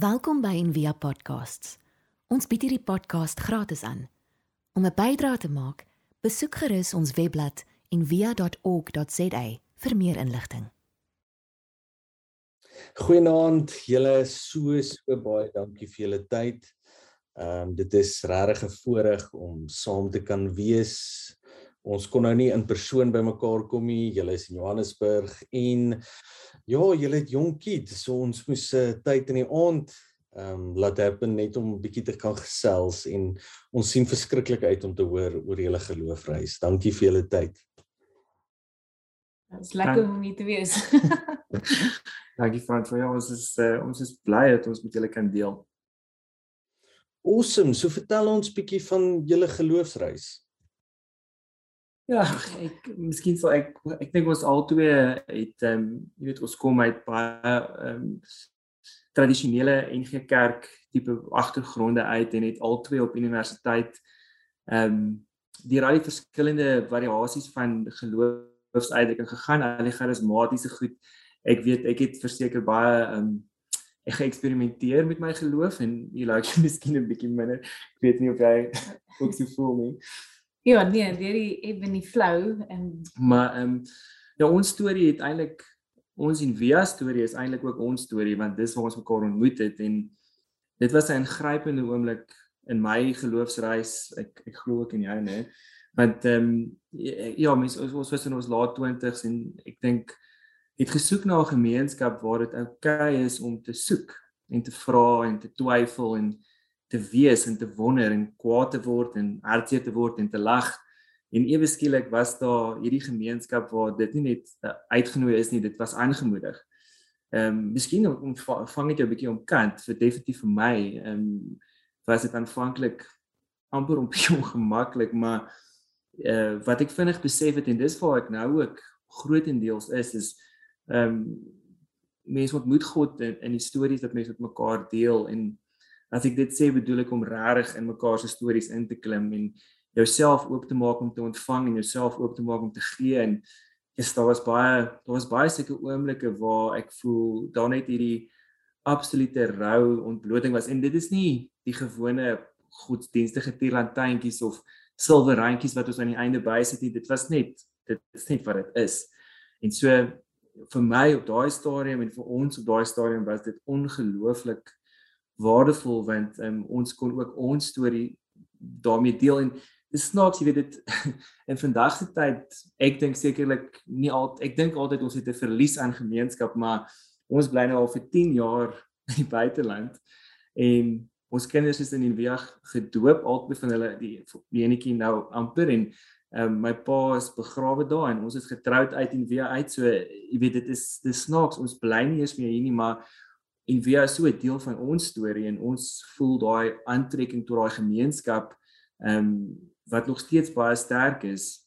Welkom by Envia Podcasts. Ons bied hierdie podcast gratis aan. Om 'n bydrae te maak, besoek gerus ons webblad en via.org.za vir meer inligting. Goeienaand, julle so so baie dankie vir julle tyd. Ehm um, dit is regtig 'n voorreg om saam te kan wees. Ons kon nou nie in persoon bymekaar kom nie. Julle is in Johannesburg en ja, julle het jong kids, so ons moes uh, tyd in die aand ehm um, laat happen net om 'n bietjie te kan gesels en ons sien verskriklik uit om te hoor oor julle geloofreis. Dankie vir julle tyd. Dit is lekker om hier te wees. Dankie Frans vir jou. Ons is uh, ons is bly dat ons met julle kan deel. Awesome. So vertel ons bietjie van julle geloofsreis. Ja, ek miskien sou ek ek dink ons albei het ehm um, jy weet ons kom uit baie ehm um, tradisionele NG Kerk tipe agtergronde uit en het albei op universiteit ehm um, die raai verskillende variasies van geloofsuitdrukking gegaan, al die charismatiese goed. Ek weet ek het verseker baie ehm um, ek geëksperimenteer met my geloof en jy like miskien 'n bietjie minder. Ek weet nie of jy ook so voel nie. Ja, nee, deur die even die flow en Maar ehm um, ja, ons storie het eintlik ons en Via storie is eintlik ook ons storie want dis waar ons mekaar ontmoet het en dit was 'n ingrypende oomblik in my geloofsreis. Ek ek glo ook in jou, né? Want ehm um, ja, mens ons, was in ons laat 20's en ek dink het gesoek na 'n gemeenskap waar dit oukei okay is om te soek en te vra en te twyfel en te wees en te wonder en kwaad te word en hartseer te word en te lag. En ewe skielik was daar hierdie gemeenskap waar dit nie net uh, uitgenooi is nie, dit was aangemoedig. Ehm um, miskien om vang net 'n bietjie om kant vir definitief vir my, ehm um, was dit aanvanklik amper om bietjie ongemaklik, maar eh uh, wat ek vinnig besef het en dis waar ek nou ook grootendeels is is ehm um, mense ontmoet God in, in die stories wat mense met mekaar deel en as ek dit sê bedoel ek om regtig in mekaar se stories in te klim en jouself oop te maak om te ontvang en jouself oop te maak om te gee. En yes, daar was baie daar was baie sulke oomblikke waar ek voel daar net hierdie absolute rou ontbloting was. En dit is nie die gewone godsdienstige tierlantjies of silwerrandjies wat ons aan die einde bysit nie. Dit was net dit is net wat dit is. En so vir my op daai stadium en vir ons op daai stadium was dit ongelooflik waardevol want um, ons kon ook ons storie daarmee deel en dis snaaks jy weet dit in vandag se tyd ek dink sekerlik nie al ek dink altyd ons het 'n verlies aan gemeenskap maar ons bly nou al vir 10 jaar in die buiteland en ons kinders is in die weeg gedoop albei van hulle die die enetjie nou amper en um, my pa is begrawe daar en ons is getroud uit en weer uit so jy weet dit is dis snaaks ons bly nie eens meer hier nie maar en wie is so 'n deel van ons storie en ons voel daai aantrekking tot daai gemeenskap ehm um, wat nog steeds baie sterk is.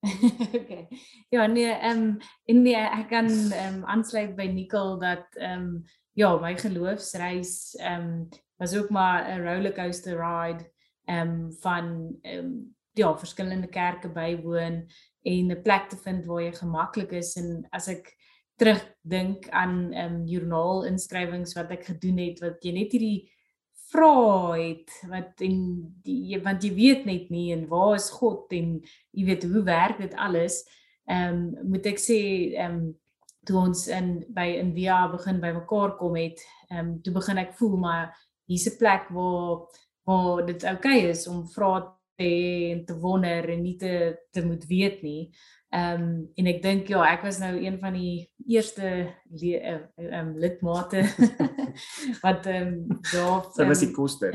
okay. Ja, nee, ehm um, en nee, ek kan ehm um, aansluit by Nicole dat ehm um, ja, my geloofsreis ehm um, was ook maar 'n rollercoaster ride ehm um, van ehm um, ja, verskillende kerke bywoon en 'n plek te vind waar jy gemaklik is en as ek terugdink aan ehm um, joernaal inskrywings wat ek gedoen het wat jy net hierdie vra het wat en die, want jy weet net nie en waar is God en jy weet hoe werk dit alles? Ehm um, moet ek sê ehm um, toe ons in by in via begin by mekaar kom het ehm um, toe begin ek voel maar hier's 'n plek waar waar dit oukei okay is om vra te en te wonder en nie te te moet weet nie. Ehm um, en ek dink ja, ek was nou een van die eerste ehm um, lidmate wat ehm um, daar Sy was die koster.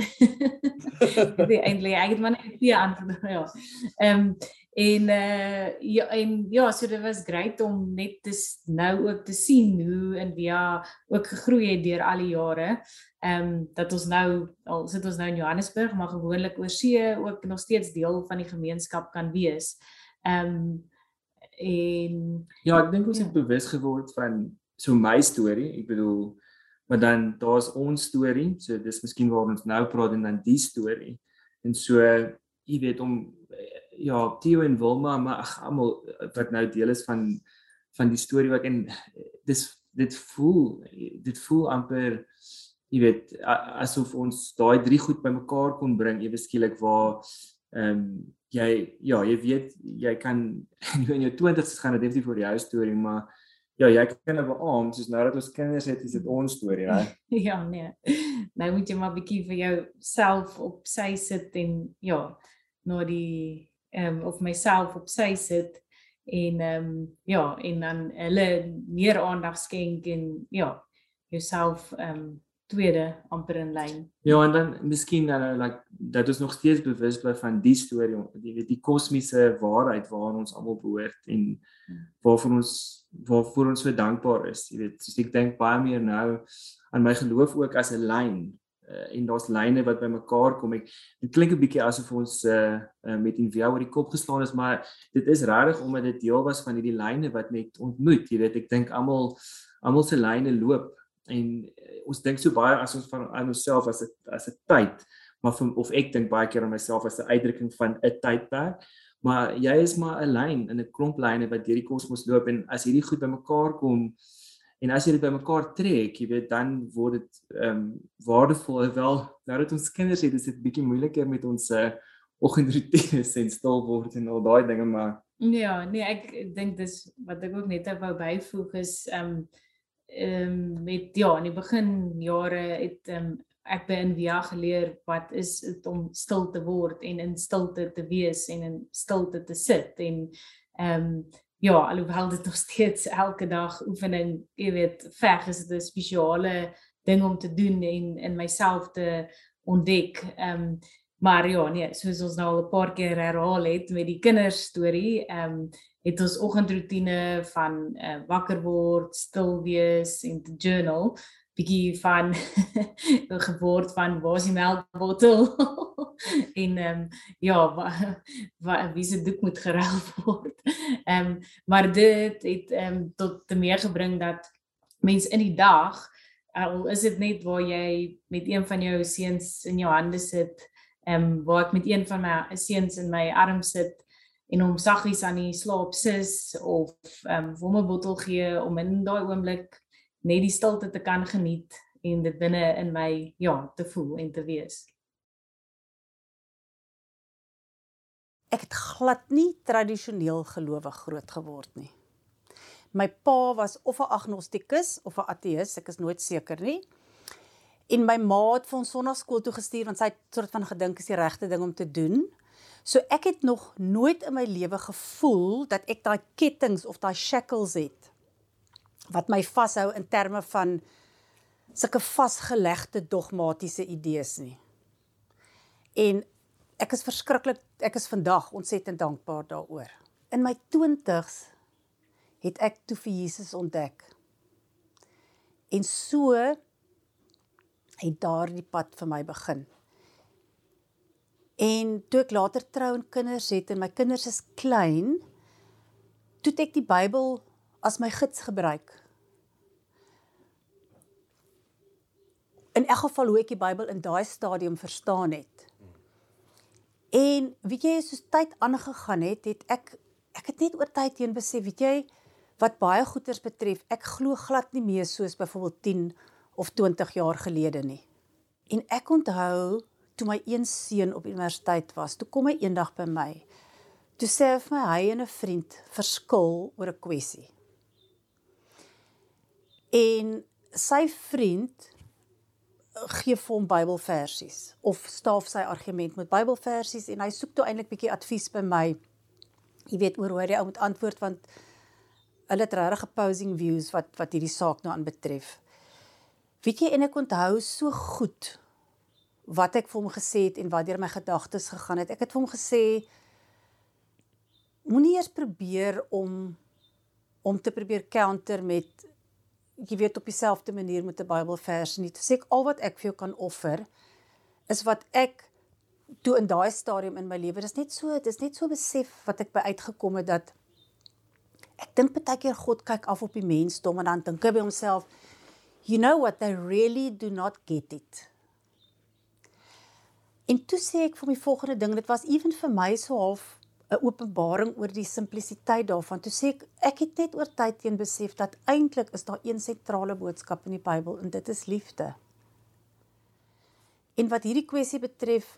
die eintlik ek het maar net vier antwoorde ja. Ehm um, en uh ja en ja, so dit was great om net te nou ook te sien hoe in via ook gegroei het deur al die jare. Ehm um, dat ons nou al sit ons nou in Johannesburg, maar gewoonlik oor see ook nog steeds deel van die gemeenskap kan wees. Ehm um, en ja, ek dink ons ja. het bewus geword van so my storie. Ek bedoel, maar dan daar's ons storie. So dis miskien waar ons nou praat en dan die storie. En so jy weet om ja, Theo en Wilma, maar ag almal wat nou deel is van van die storie wat en dis dit voel dit voel amper jy weet asof ons daai drie goed bymekaar kon bring ewe skielik waar ehm um, jy ja, jy weet jy kan in jou 20's gaan dit definitief vir jou storie, maar ja, jy kan nou beamoen soos nou dat ons kinders het, is dit ons storie, hè. ja, nee. Nou moet jy maar bietjie vir jouself op sy sit en ja, na die um, of myself op sy sit en ehm um, ja, en dan hulle meer aandag skenk en ja, jouself ehm um, tweede amper in lyn. Ja, en dan miskien dan uh, like dat ons nog steeds bewus bly van die storie, weet die kosmiese waarheid waaraan ons almal behoort en waarvoor ons waarvoor ons so dankbaar is. Jy weet, soos ek dink baie meer nou aan my geloof ook as 'n lyn uh, en daar's lyne wat bymekaar kom. Ek klink 'n bietjie asof ons uh, uh, met in via oor die kop geslaan is, maar dit is regtig omdat dit deel was van hierdie lyne wat net ontmoet. Jy weet, ek dink almal almal se lyne loop en uh, ons dink so baie as ons van aan onsself as 'n as 'n tyd maar vir, of ek dink baie keer aan myself as 'n uitdrukking van 'n tydperk maar jy is maar 'n lyn in 'n klomp lyne wat deur die kosmos loop en as hierdie goed bymekaar kom en as jy dit bymekaar trek jy weet dan word dit ehm um, waardevol wel nou dat ons kinders het is dit bietjie moeiliker met ons uh, oggendroetines en stil word en al daai dinge maar ja nee ek dink dis wat ek ook net wou byvoeg is ehm um, ehm um, met ja, in die begin jare het ehm um, ek by Via geleer wat is dit om stil te word en in stilte te wees en in stilte te sit en ehm um, ja, alhoewel dit nog steeds elke dag oefening, jy weet, veg is dit 'n spesiale ding om te doen en in myself te ontdek. Ehm um, maar ja, nee, soos ons nou al 'n paar keer herhaal het met die kinders storie, ehm um, het ons oggendroetine van uh, wakker word, stil wees en te journal bietjie van geword van waar is die melkbottel en ehm um, ja wat wie se doek moet geruil word. Ehm um, maar dit het ehm um, tot te meer gebring dat mense in die dag al is dit net waar jy met een van jou seuns in jou hande sit, ehm um, waar ek met een van my seuns in my arm sit en hom saggies aan die slaap sis of ehm um, hom 'n bottel gee om in daai oomblik net die stilte te kan geniet en dit binne in my ja te voel en te wees. Ek het glad nie tradisioneel gelowig groot geword nie. My pa was of 'n agnostikus of 'n ateïs, ek is nooit seker nie. En my ma het vir ons sonnaarskool toe gestuur want sy het soort van gedink is die regte ding om te doen. So ek het nog nooit in my lewe gevoel dat ek daai kettinge of daai shackles het wat my vashou in terme van sulke vasgelegde dogmatiese idees nie. En ek is verskriklik ek is vandag ontsettend dankbaar daaroor. In my 20's het ek toe vir Jesus ontdek. En so het daardie pad vir my begin. En toe ek later trou en kinders het en my kinders is klein, toe ek die Bybel as my gids gebruik. In elk geval hoe ek die Bybel in daai stadium verstaan het. En weet jy, soos tyd aangegaan het, het ek ek het net oor tyd heen besef, weet jy, wat baie goeters betref, ek glo glad nie meer soos byvoorbeeld 10 of 20 jaar gelede nie. En ek onthou toe my een seun op universiteit was, toe kom hy eendag by my. Toe sê hy vir my hy en 'n vriend verskil oor 'n kwessie. En sy vriend gee vir hom Bybelversies of staaf sy argument met Bybelversies en hy soek toe eintlik bietjie advies by my. Jy weet oor hoe hy ou moet antwoord want hulle het regtig opposing views wat wat hierdie saak nou aanbetref. Weet jy en ek onthou so goed wat ek vir hom gesê het en wat deur my gedagtes gegaan het. Ek het vir hom gesê moenie eers probeer om om te probeer counter met jy weet op dieselfde manier met 'n Bybelvers nie. Sê ek al wat ek vir jou kan offer is wat ek toe in daai stadium in my lewe, dis net so, dis net so besef wat ek by uitgekom het dat ek dink baie keer God kyk af op die mensdom en dan dink hy by homself, you know what, they really do not get it. En toe sê ek vir my volgende ding, dit was ewen vir my so half 'n openbaring oor die simplisiteit daarvan. Toe sê ek ek het net oor tyd teen besef dat eintlik is daar een sentrale boodskap in die Bybel en dit is liefde. En wat hierdie kwessie betref,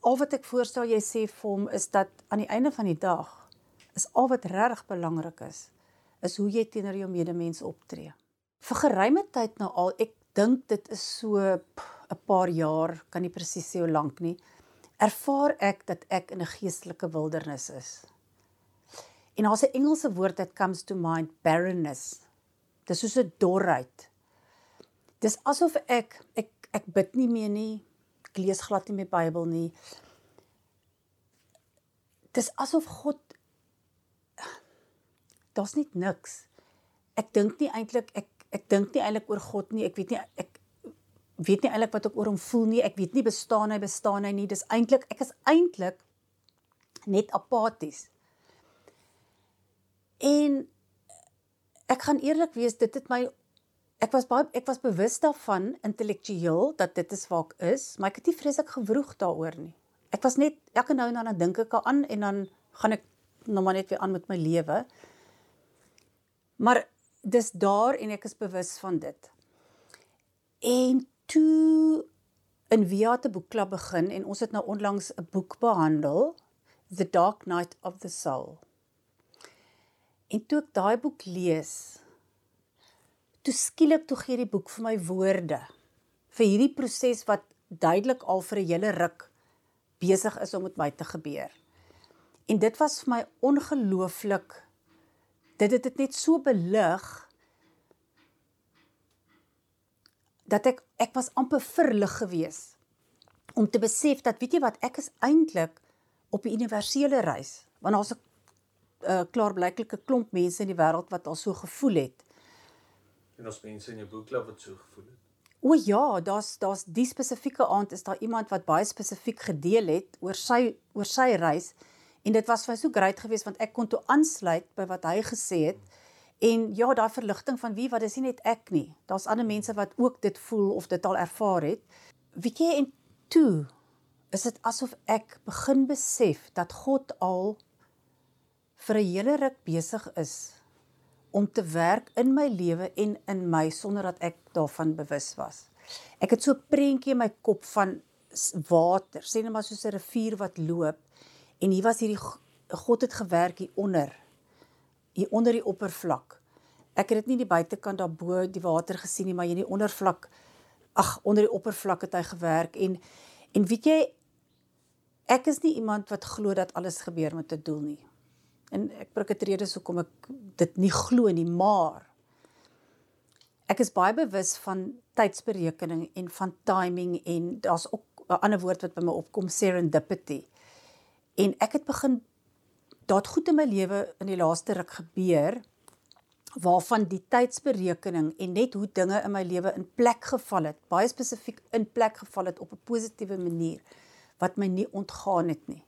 al wat ek voorstel jy sê vir hom is dat aan die einde van die dag is al wat regtig belangrik is, is hoe jy teenoor jou medemens optree. Vir geruime tyd nou al, ek dink dit is so 'n paar jaar, kan nie presies sê hoe lank nie, ervaar ek dat ek in 'n geestelike wildernis is. En daar's 'n Engelse woord that comes to mind, barrenness. Dis soos 'n dorheid. Dis asof ek ek ek bid nie meer nie. Ek lees glad nie my Bybel nie. Dis asof God daar's net niks. Ek dink nie eintlik ek ek dink nie eintlik oor God nie. Ek weet nie ek weet nie eintlik wat ek oor hom voel nie. Ek weet nie bestaan hy bestaan hy nie. Dis eintlik ek is eintlik net apaties. En ek gaan eerlik wees, dit het my ek was baie ek was bewus daarvan intellektueel dat dit is waar ek is, maar ek het nie vreeslik gewroeg daaroor nie. Ek was net elke nou en dan dan dink ek aan en dan gaan ek nog maar net weer aan met my lewe. Maar dis daar en ek is bewus van dit. En toe in Via te boekklub begin en ons het nou onlangs 'n boek behandel, The Dark Night of the Soul. En toe ek daai boek lees, toe skielik toe gee die boek vir my woorde vir hierdie proses wat duidelik al vir 'n hele ruk besig is om met my te gebeur. En dit was vir my ongelooflik dit het dit net so belig dat ek ek was amper verlig geweest om te besef dat weet jy wat ek is eintlik op 'n universele reis want daar's 'n uh, klaarblyklike klomp mense in die wêreld wat al so gevoel het. En ons mense in jou boekklub wat so gevoel het? O ja, daar's daar's die spesifieke aand is daar iemand wat baie spesifiek gedeel het oor sy oor sy reis. En dit was vir my so great geweest want ek kon toe aansluit by wat hy gesê het. En ja, daai verligting van wie wat is nie net ek nie. Daar's ander mense wat ook dit voel of dit al ervaar het. Weet jy en toe is dit asof ek begin besef dat God al vir 'n hele ruk besig is om te werk in my lewe en in my sonder dat ek daarvan bewus was. Ek het so 'n prentjie in my kop van water, sê net maar soos 'n rivier wat loop en hier was hierdie God het gewerk hier onder hier onder die oppervlak. Ek het dit nie die buitekant daarbo die water gesien nie, maar hier in die ondervlak ag onder die oppervlak het hy gewerk en en weet jy ek is nie iemand wat glo dat alles gebeur met 'n doel nie. En ek breek dit redes hoekom ek dit nie glo nie, maar ek is baie bewus van tydsberekening en van timing en daar's ook 'n ander woord wat by my opkom serendipity. En ek het begin daar het goed in my lewe in die laaste ruk gebeur waarvan die tydsberekening en net hoe dinge in my lewe in plek geval het, baie spesifiek in plek geval het op 'n positiewe manier wat my nie ontgaan het nie.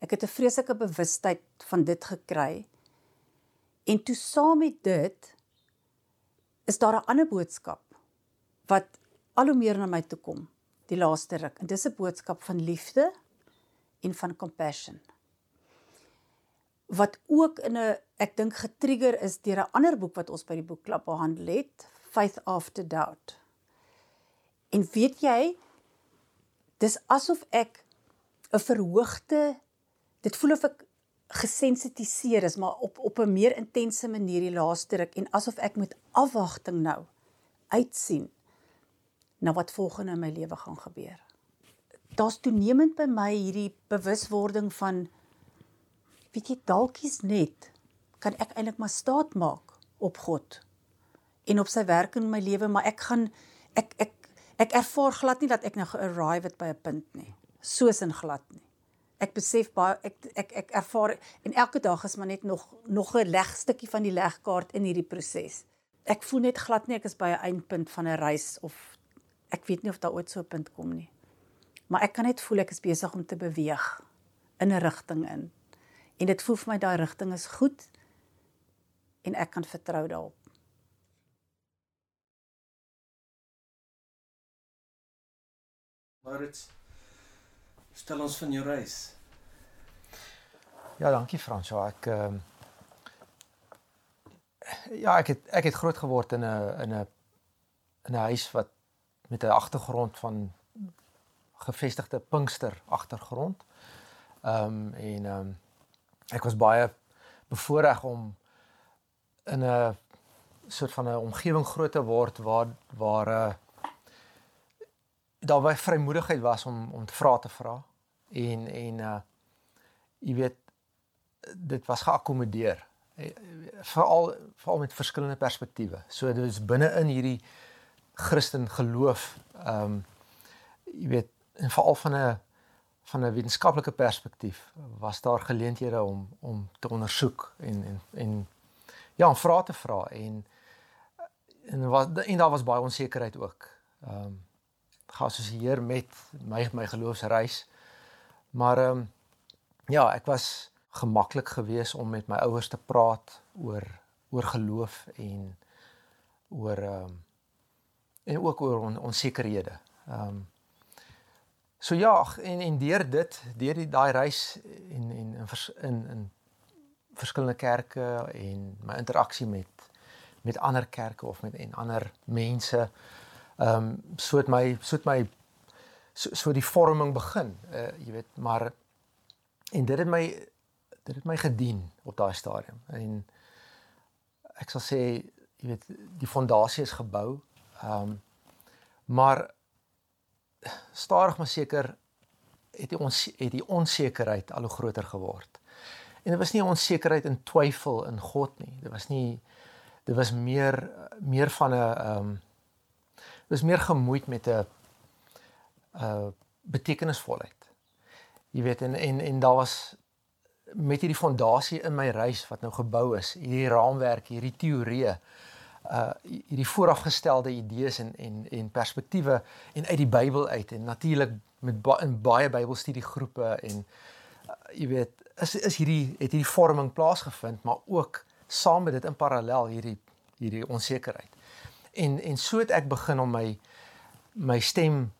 Ek het 'n vreeslike bewustheid van dit gekry. En toe saam met dit is daar 'n ander boodskap wat al hoe meer na my toe kom die laaste ruk. En dis 'n boodskap van liefde en van compassion wat ook in 'n ek dink getrigger is deur 'n ander boek wat ons by die boekklub behandel het, Faith After Doubt. En weet jy, dis asof ek 'n verhoogde dit voel of ek gesensitiseer is, maar op op 'n meer intense manier die laaste ruk en asof ek met afwagting nou uitsien na wat volgende in my lewe gaan gebeur. Daar's toenemend by my hierdie bewuswording van weet jy dalkies net kan ek eintlik maar staat maak op God en op sy werk in my lewe, maar ek gaan ek ek ek ervaar glad nie dat ek nou gearrive het by 'n punt nie. Soos in glad nie. Ek besef baie ek ek ek ervaar en elke dag is maar net nog nog 'n legstukkie van die legkaart in hierdie proses. Ek voel net glad nie ek is by 'n eindpunt van 'n reis of ek weet nie of daar ooit so 'n punt kom nie. Maar ek kan net voel ek is besig om te beweeg in 'n rigting in. En dit voel vir my daai rigting is goed en ek kan vertrou daarop. Maar dit stel ons van jou reis. Ja, dankie Fransjo. Ek ehm uh, ja, ek het ek het groot geword in 'n in 'n in 'n huis wat met 'n agtergrond van gevestigde Pinkster agtergrond. Ehm um, en ehm um, ek was baie bevoorreg om in 'n soort van 'n omgewing groot te word waar waar uh, daar baie vrymoedigheid was om om te vra te vra en en uh jy weet dit was geakkommodeer eh, veral veral met verskillende perspektiewe. So dit is binne in hierdie Christen geloof ehm um, jy weet en veral van 'n van 'n wetenskaplike perspektief was daar geleenthede om om te ondersoek en en en ja, om vrae te vra en en was en daar was baie onsekerheid ook. Ehm um, geassosieer met my my geloofsreis. Maar ehm um, ja, ek was gemaklik geweest om met my ouers te praat oor oor geloof en oor ehm um, en ook oor on, onsekerhede. Ehm um, So ja, en en deur dit, deur die daai reis en en in in in verskillende kerke en my interaksie met met ander kerke of met en ander mense ehm um, so het my so het my so, so die vorming begin. Uh jy weet, maar en dit het my dit het my gedien op daai stadium. En ek sal sê jy weet die fondasie is gebou. Ehm um, maar stadig maar seker het die ons het die onsekerheid al hoe groter geword. En dit was nie onsekerheid in twyfel in God nie. Dit was nie dit was meer meer van 'n ehm um, dit was meer gemoeid met 'n uh, betekenisvolheid. Jy weet en en en daar was met hierdie fondasie in my reis wat nou gebou is, hierdie raamwerk, hierdie teorieë uh hierdie voorafgestelde idees en en en perspektiewe en uit die Bybel uit en natuurlik met ba in baie Bybelstudiegroepe en uh, jy weet is is hierdie het hierdie vorming plaasgevind maar ook saam met dit in parallel hierdie hierdie onsekerheid. En en so het ek begin om my my stem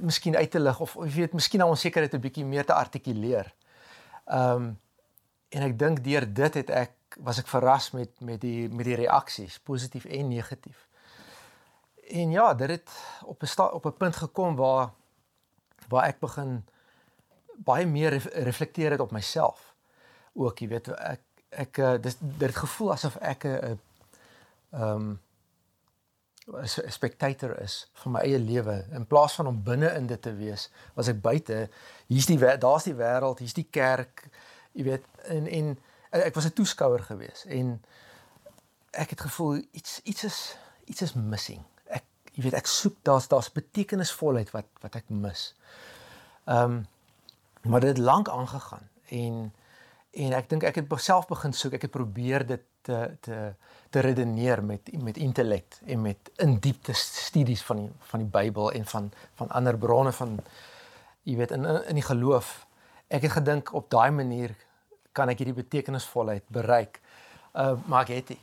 miskien uit te lig of jy weet miskien al onsekerheid 'n bietjie meer te artikuleer. Ehm um, en ek dink deur dit het ek was ek verras met met die met die reaksies, positief en negatief. En ja, dit het op 'n op 'n punt gekom waar waar ek begin baie meer reflekteer het op myself. Ook, jy weet, ek ek eh, dis dit het gevoel asof ek 'n ehm um, 'n spectator is van my eie lewe in plaas van om binne in dit te wees, was ek buite. Hier's die daar's die wêreld, hier's die kerk, jy weet, en en Eh, ek was 'n toeskouer gewees en ek het gevoel iets iets is iets is missing. Ek jy weet ek soek daar's daar's betekenisvolheid wat wat ek mis. Ehm um, maar dit het lank aangegaan en en ek dink ek het self begin soek. Ek het probeer dit te te te redeneer met met intellek en met in diepte studies van die van die Bybel en van van ander bronne van jy weet in in die geloof. Ek het gedink op daai manier kan ek hierdie betekenisvolheid bereik. Uh maar ek het nie.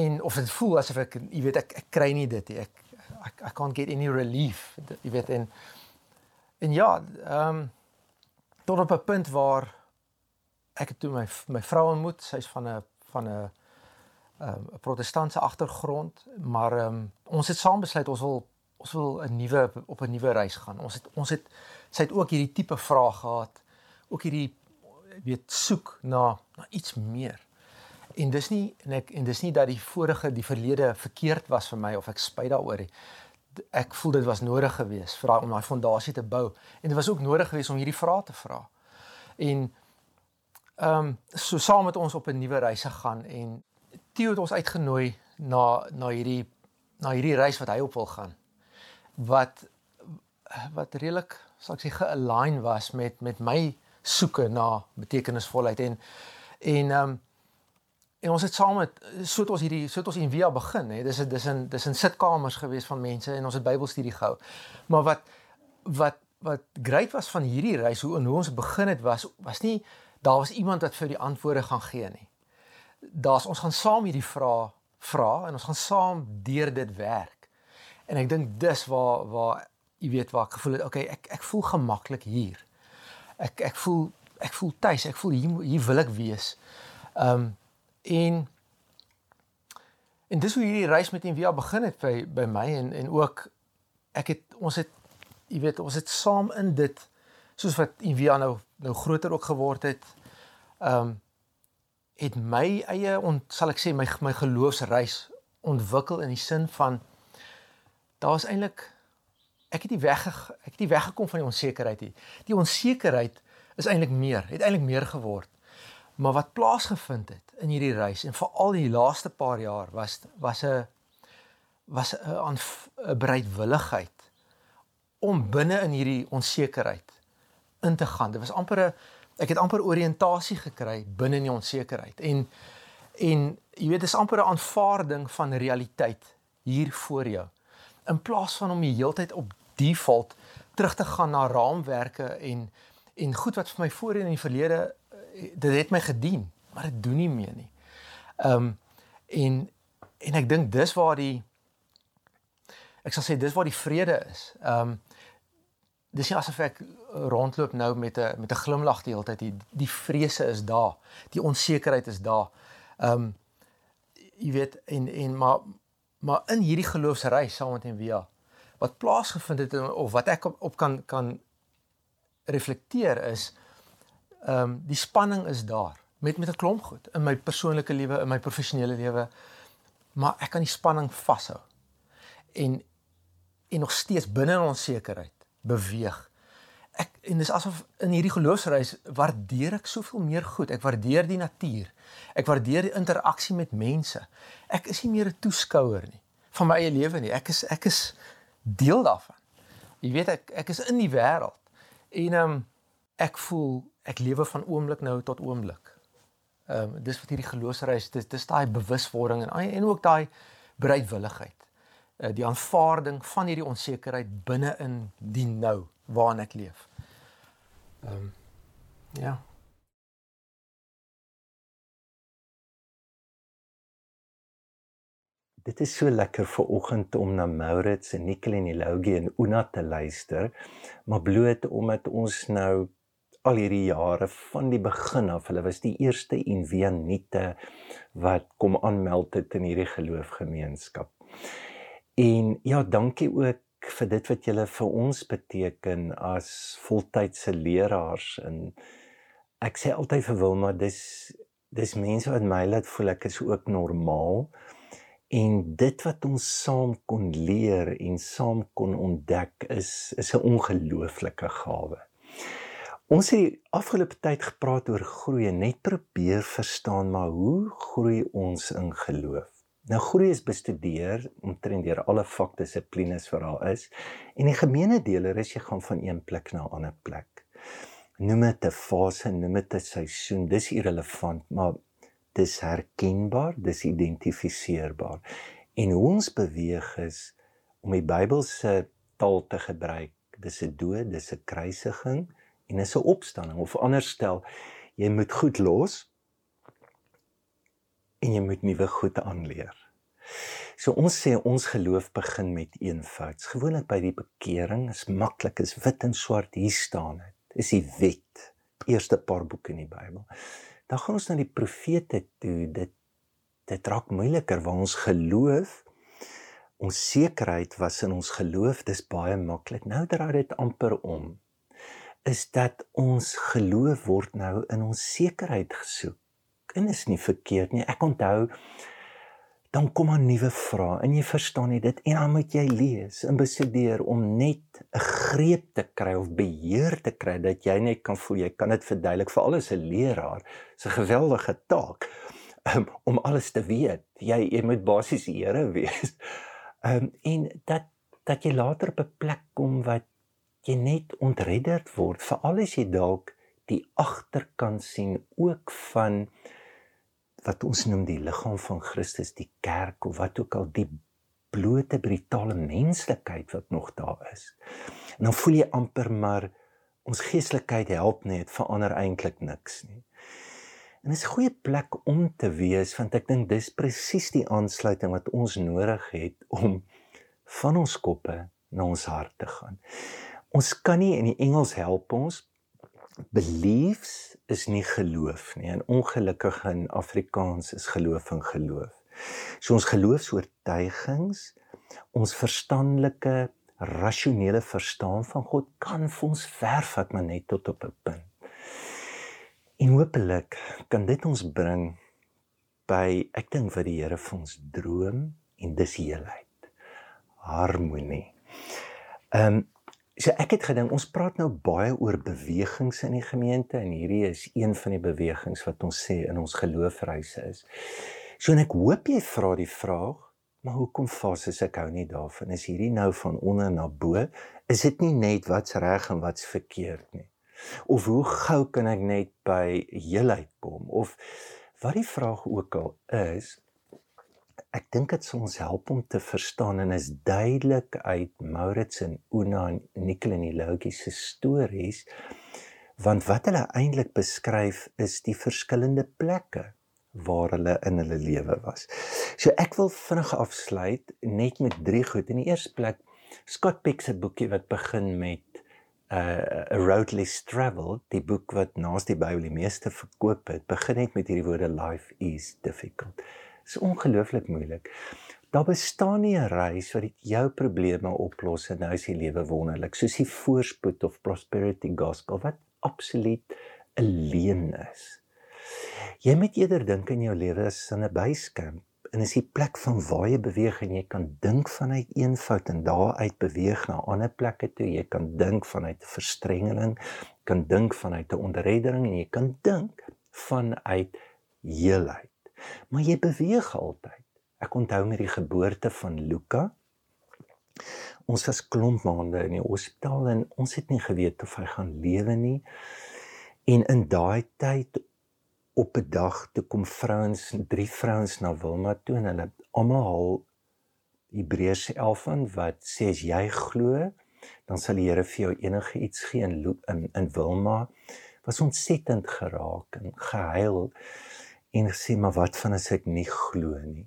En of dit voel asof ek jy weet ek ek kry nie dit nie. Ek I, I can't get any relief. Jy weet en en ja, ehm um, tot op 'n punt waar ek het toe my my vrou ontmoet. Sy's van 'n van 'n 'n um, protestantse agtergrond, maar ehm um, ons het saam besluit ons wil ons wil 'n nuwe op 'n nuwe reis gaan. Ons het ons het sy het ook hierdie tipe vrae gehad. Ook hierdie weet soek na na iets meer. En dis nie en ek en dis nie dat die vorige die verlede verkeerd was vir my of ek spyt daaroor nie. Ek voel dit was nodig geweest vir om daai fondasie te bou en dit was ook nodig geweest om hierdie vrae te vra. En ehm um, so saam met ons op 'n nuwe reis gegaan en Theo het ons uitgenooi na na hierdie na hierdie reis wat hy op wil gaan. Wat wat redelik sal ek sê ge-align was met met my soeke na betekenisvolheid en en ehm um, en ons het saam met so het ons hierdie so het ons in Via begin hè dis dis in dis in sitkamers gewees van mense en ons het Bybelstudie gehou. Maar wat wat wat great was van hierdie reis hoe en hoe ons begin het was was nie daar was iemand wat vir die antwoorde gaan gee nie. Daar's ons gaan saam hierdie vrae vra en ons gaan saam deur dit werk. En ek dink dis waar waar jy weet waar ek gevoel het okay ek ek voel gemaklik hier ek ek voel ek voel tuis, ek voel hier hier wil ek wees. Ehm um, en en dis hoe hierdie reis met Envia begin het by by my en en ook ek het ons het jy weet ons het saam in dit soos wat Envia nou nou groter ook geword het. Ehm um, het my eie ont sal ek sê my my geloofsreis ontwikkel in die sin van daar's eintlik ek het nie weg ek het nie weggekom van die onsekerheid nie. Die onsekerheid is eintlik meer, het eintlik meer geword. Maar wat plaasgevind het in hierdie reis en veral die laaste paar jaar was was 'n was 'n 'n bereidwilligheid om binne in hierdie onsekerheid in te gaan. Dit was amper 'n ek het amper oriëntasie gekry binne in die onsekerheid en en jy weet dis amper 'n aanvaarding van realiteit hier voor jou in plaas van om die heeltyd op default terug te gaan na raamwerke en en goed wat vir my voorheen in die verlede eh, dit het my gedien maar dit doen nie meer nie. Ehm um, en en ek dink dis waar die ek sal sê dis waar die vrede is. Ehm um, dis nie asof ek rondloop nou met 'n met 'n glimlag die hele tyd die die vrese is daar die onsekerheid is daar ehm um, jy weet en en maar maar in hierdie geloofsreis saam met Envia wat plaasgevind het of wat ek op, op kan kan reflekteer is ehm um, die spanning is daar met met 'n klomp goed in my persoonlike lewe in my professionele lewe maar ek kan die spanning vashou en en nog steeds binne in onsekerheid beweeg. Ek en dis asof in hierdie geloofsreis waardeer ek soveel meer goed. Ek waardeer die natuur. Ek waardeer die interaksie met mense. Ek is nie meer 'n toeskouer nie van my eie lewe nie. Ek is ek is deel daarvan. Jy weet ek ek is in die wêreld. En ehm um, ek voel ek lewe van oomblik nou tot oomblik. Ehm um, dis wat hierdie geloofsreis dis dis daai bewuswording en en ook daai bereidwilligheid. Eh, die aanvaarding van hierdie onsekerheid binne in die nou waarin ek leef. Ehm um, ja. Dit is so lekker vir oggend om na Maurits en Nicole en Elogie en Una te luister, maar bloot omdat ons nou al hierdie jare van die begin af, hulle was die eerste Invianite wat kom aanmeld het in hierdie geloofgemeenskap. En ja, dankie ook vir dit wat julle vir ons beteken as voltydse leraars en ek sê altyd vir Wilma dis dis mense wat my laat voel ek is ook normaal en dit wat ons saam kon leer en saam kon ontdek is is 'n ongelooflike gawe. Ons het die afgelope tyd gepraat oor groei en net probeer verstaan maar hoe groei ons in geloof? Nou groei is bestudeer omtrent deur alle vakdissiplines wat daar is en die gemeene deler is jy gaan van een plek na 'n ander plek. Noem dit 'n fase, noem dit 'n seisoen, dis irrelevant, maar dis herkenbaar, dis identifiseerbaar. En hoe ons beweeg is om die Bybelse taal te gebruik, dis 'n dood, dis 'n kruisiging en dis 'n opstanding of anders stel, jy moet goed los en jy moet nuwe goed aanleer. So ons sê ons geloof begin met eenvouds. Gewoonlik by die bekering is maklik, is wit en swart hier staan dit. Is die wet. Eerste paar boeke in die Bybel. Dan gaan ons na die profete toe. Dit dit raak moeiliker waar ons geloof ons sekerheid was in ons geloof, dis baie maklik. Nou draai dit amper om. Is dat ons geloof word nou in ons sekerheid gesoek. En is nie verkeerd nie. Ek onthou dan kom 'n nuwe vraag en jy verstaan nie dit en dan moet jy lees en bestudeer om net 'n greep te kry of beheer te kry dat jy net kan voel jy kan dit verduidelik vir alles 'n leraar. Se geweldige taak um, om alles te weet. Jy jy moet basies die Here wees. Um, en dat dat jy later op 'n plek kom wat jy net ontredderd word veral as jy dalk die agterkant sien ook van wat ons noem die liggaam van Christus, die kerk of wat ook al die blote brutale menslikheid wat nog daar is. En dan voel jy amper maar ons geestelikheid help net verander eintlik niks nie. En dis 'n goeie plek om te wees want ek dink dis presies die aansluiting wat ons nodig het om van ons koppe na ons hart te gaan. Ons kan nie in die Engels help ons beliefs is nie geloof nie. En ongelukkig in Afrikaans is geloof en geloof. So ons geloofs-oortuigings, ons verstandelike rasionele verstaan van God kan vir ons vervat maar net tot op 'n punt. En hopelik kan dit ons bring by ek dink wat die Here vir ons droom en dis heelheid. Harmonie. Ehm um, so ek het gedink ons praat nou baie oor bewegings in die gemeente en hierdie is een van die bewegings wat ons sê in ons geloofreise is. So en ek hoop jy vra die vraag Maar hoekom fases ek hou nie daarvan? Is hierdie nou van onder na bo? Is dit nie net wat's reg en wat's verkeerd nie? Of hoe gou kan ek net by heelheid kom? Of wat die vraag ook al is ek dink dit sal ons help om te verstaan en is duidelik uit Maurits en Una en Nicole en die Lougie se stories want wat hulle eintlik beskryf is die verskillende plekke waar hulle in hulle lewe was. So ek wil vinnig afsluit net met drie goed. In die eerste plek Scott Peck se boekie wat begin met uh, a road less traveled, die boek wat naas die Bybel die meeste verkoop het, begin net met hierdie woorde life is difficult. Dit is ongelooflik moeilik. Daar bestaan nie 'n reis wat jou probleme oplos en nou is die lewe wonderlik, soos die voorspoed of prosperity gospel wat absoluut 'n leuen is. Jy moet eerder dink in jou lewe as 'n basecamp en is die plek van waar jy beweeg en jy kan dink vanuit een fout en daaruit beweeg na ander plekke toe. Jy kan dink vanuit verstrengeling, kan dink vanuit 'n onderreddering en jy kan dink vanuit heelheid. Maar jy beweeg altyd. Ek onthou met die geboorte van Luka. Ons was klomp maande in die hospitaal en ons het nie geweet of hy gaan lewe nie. En in daai tyd op 'n dag toe kom vrouens, drie vrouens na Wilma toe en hulle almal Hebreërs 11 van wat sê as jy glo, dan sal die Here vir jou enige iets gee in in, in Wilma was ontsettend geraak en gehuil en gesê maar wat van as ek nie glo nie.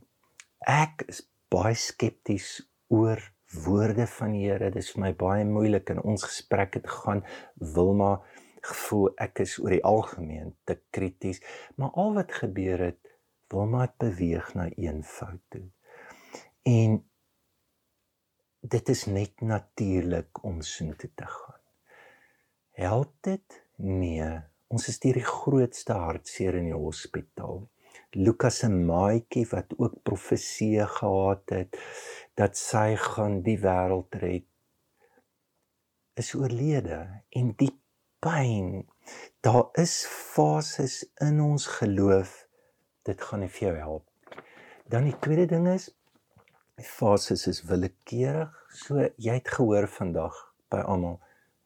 Ek is baie skepties oor woorde van die Here. Dit is vir my baie moeilik in ons gesprek het gaan Wilma gevoel ek is oor die algemeen te krities, maar al wat gebeur het, wil maar beweeg na een fout toe. En dit is net natuurlik om soontoe te gaan. Help dit? Nee. Ons is deur die grootste hartseer in die hospitaal. Lukas se maatjie wat ook profeseë gehad het dat sy gaan die wêreld red is oorlede en die pyn. Daar is fases in ons geloof. Dit gaan nie vir jou help. Dan die tweede ding is fases is willekeurig. So jy het gehoor vandag by almal.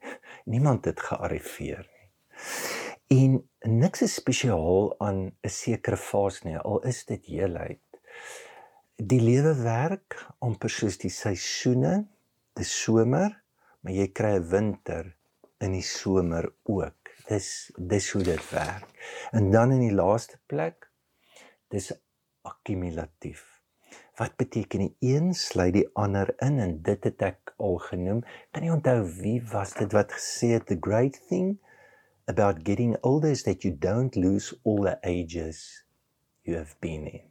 Niemand het gearriveer nie. En niks is spesiaal aan 'n sekere fase nie, al is dit heelheid. Die lewe werk amper soos die seisoene. Dis somer, maar jy kry 'n winter in die somer ook. Dis dis hoe dit werk. En dan in die laaste plek dis akkumulatief. Wat beteken die een sluit die ander in en dit het ek al genoem. Kan jy onthou wie was dit wat gesê het the great thing about getting older is that you don't lose all the ages you have been in.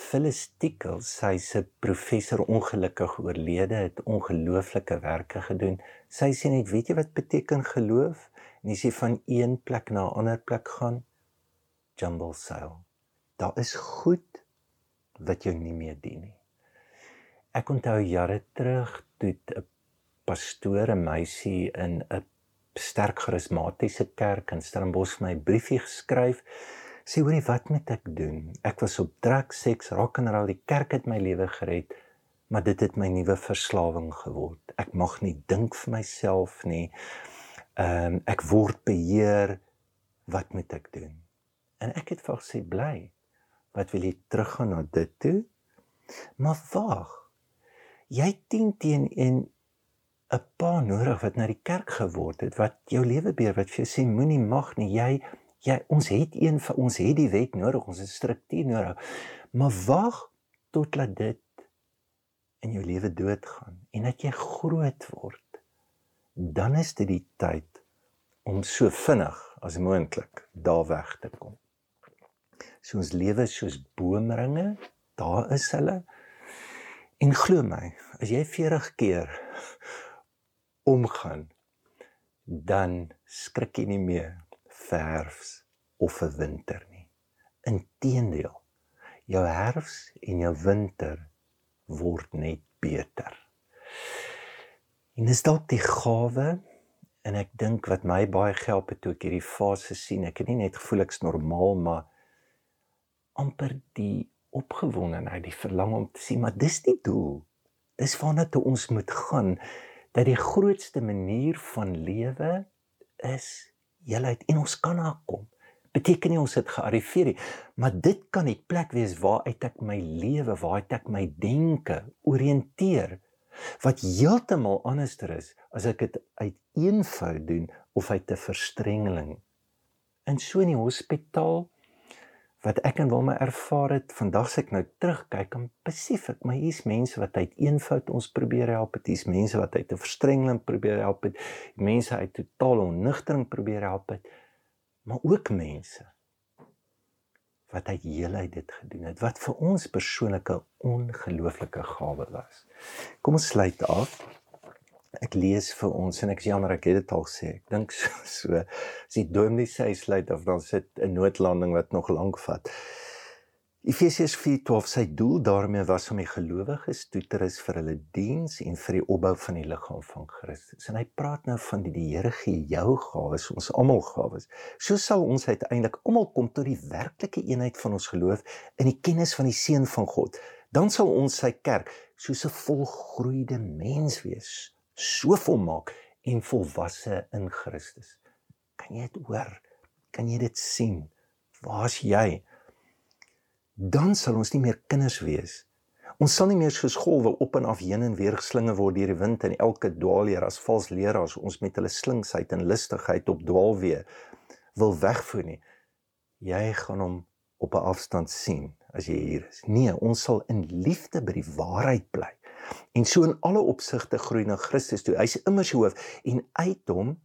Phyllis Tickle, sy se professor ongelukkig oorlede, het ongelooflike werke gedoen. Sy sê net, weet jy wat beteken geloof? En jy sê van een plek na 'n ander plek gaan, jumble sail. Daar is goed wat jou nie meer dien nie. Ek onthou jare terug toe 'n pastoor 'n meisie in 'n sterk charismatiese kerk in Stellenbosch my briefie geskryf sê hoorie wat moet ek doen? Ek was op drug, seks, rock and roll, die kerk het my lewe gered, maar dit het my nuwe verslawing geword. Ek mag nie dink vir myself nie. Ehm um, ek word beheer. Wat moet ek doen? En ek het vir gesê bly. Wat wil jy teruggaan na dit toe? Maar wag. Jy teen teen en 'n pa nodig wat na die kerk geword het wat jou lewe beheer wat vir sê moenie mag nie jy Ja, ons het een vir ons het die wet nodig, ons het struktuur nodig. Maar wag tot laat dit in jou lewe doodgaan en dat jy groot word. Dan is dit die tyd om so vinnig as moontlik daar weg te kom. So ons lewe soos boomringe, daar is hulle. En glo my, as jy 40 keer omgaan, dan skrik jy nie meer vir herfs of vir winter nie. Inteendeel, jou herfs en jou winter word net beter. En dis dalk die gawe en ek dink wat my baie gehelp het toe ek hierdie fase sien. Ek het nie net gevoel ek's normaal, maar amper die opgewondenheid, die verlang om te sien, maar dis die doel. Dis waarna toe ons moet gaan dat die grootste manier van lewe is heelheid en ons kan daar kom. Beteken nie ons het gearriveer nie, maar dit kan die plek wees waar uit ek my lewe, waar uit ek my denke orienteer wat heeltemal anderster is as ek dit uit eenvoud doen of uit 'n verstrengeling. In so 'n hospitaal wat ek en Wilma ervaar het, vandag se ek nou terugkyk en besef ek maar hier's mense wat uit eenvoud ons probeer help, is mense wat uit 'n verstrengeling probeer help, dit mense uit totale onnigtering probeer help, het, maar ook mense wat uit heelheid dit gedoen het wat vir ons persoonlike ongelooflike gawe was. Kom ons sluit af. Ek lees vir ons en ek jammer ek het dit al gesê. Ek dink so, so as die dominee sê hy sluit af dan sit 'n noodlanding wat nog lank vat. Efesiërs 4:12 sy doel daarmee was om die gelowiges toe te rus vir hulle diens en vir die opbou van die liggaam van Christus. En hy praat nou van die, die Here gee jou gawes, ons almal gawes. So sal ons uiteindelik almal kom tot die werklike eenheid van ons geloof in die kennis van die seun van God. Dan sal ons sy kerk soos 'n volgroeide mens wees, so volmaak en volwasse in Christus. Kan jy dit hoor? Kan jy dit sien? Waar's jy? dan sal ons nie meer kinders wees. Ons sal nie meer soos golwe op en af heen en weer geslinge word deur die wind en elke dwaalleer as vals leraars ons met hulle slinksheid en lustigheid op dwaalweë wil wegvoer nie. Jy gaan hom op 'n afstand sien as jy hier is. Nee, ons sal in liefde by die waarheid bly. En so in alle opsigte groei na Christus toe. Hy's immers die hoof en uit hom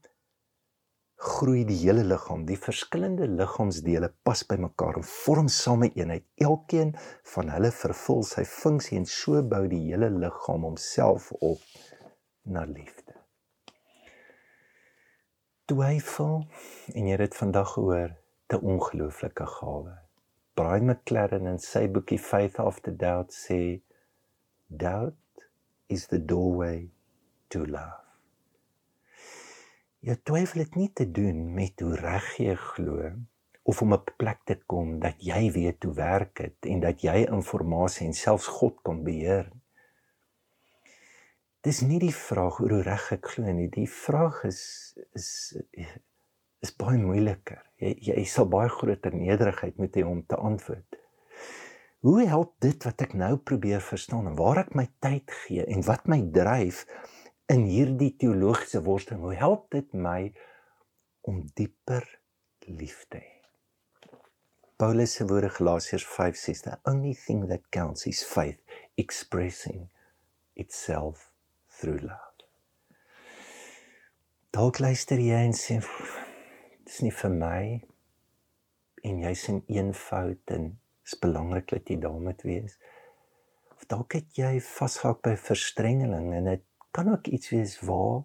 groei die hele liggaam. Die verskillende liggaamsdele pas by mekaar en vorm saam 'n eenheid. Elkeen van hulle vervul sy funksie en so bou die hele liggaam homself op na liefde. Twyfel en jy het vandag gehoor, 'n ongelooflike gawe. Brian McLaren in sy boekie Faith After Doubt sê doubt is the doorway to love. Jy twyfel dit nie te doen met hoe reg jy glo of om 'n plek te kom dat jy weet hoe werk dit en dat jy inligting en selfs God kan beheer. Dis nie die vraag oor hoe reg ek glo nie. Die vraag is is is baie moeiliker. Jy jy sal baie groter nederigheid moet hê om te antwoord. Hoe help dit wat ek nou probeer verstaan en waar ek my tyd gee en wat my dryf in hierdie teologiese worsteling, hoe help dit my om dieper lief te hê? Paulus se woorde Galasiërs 5:6, the only thing that counts is faith expressing itself through love. Dalk luister jy en sê dis nie vir my en jy's in eenvoud en is belangrik dat jy daar moet wees. Of dalk het jy vasgehak by verstrengeling en dit kan ook iets wees waar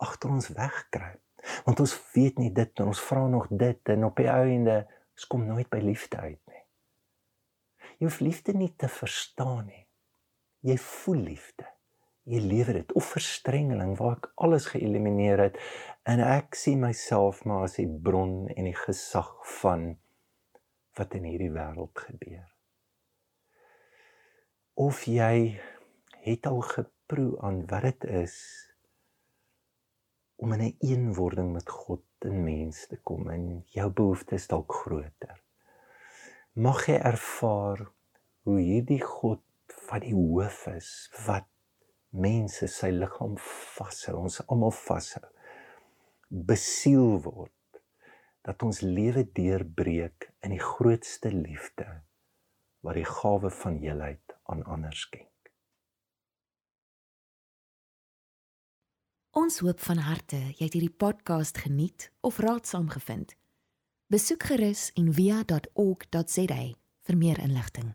agter ons wegkruip. Want ons weet nie dit en ons vra nog dit en op die einde ons kom nooit by liefde uit nie. Jy hoef liefde nie te verstaan nie. Jy voel liefde. Jy lewe dit of verstrengeling waar ek alles geëlimineer het en ek sien myself maar as die bron en die gesag van wat in hierdie wêreld gebeur. Of jy het al gepraat proe aan wat dit is om in 'n een eenwording met God en mens te kom en jou behoeftes dalk groter. Mag jy ervaar hoe hierdie God wat die hoof is, wat mense sy liggaam vashou, ons almal vashou, besiel word dat ons lewe deurbreek in die grootste liefde wat die gawe van heelheid aan ander skenk. Ons hoop van harte jy het hierdie podcast geniet of raadsaam gevind. Besoek gerus en via.ok.za vir meer inligting.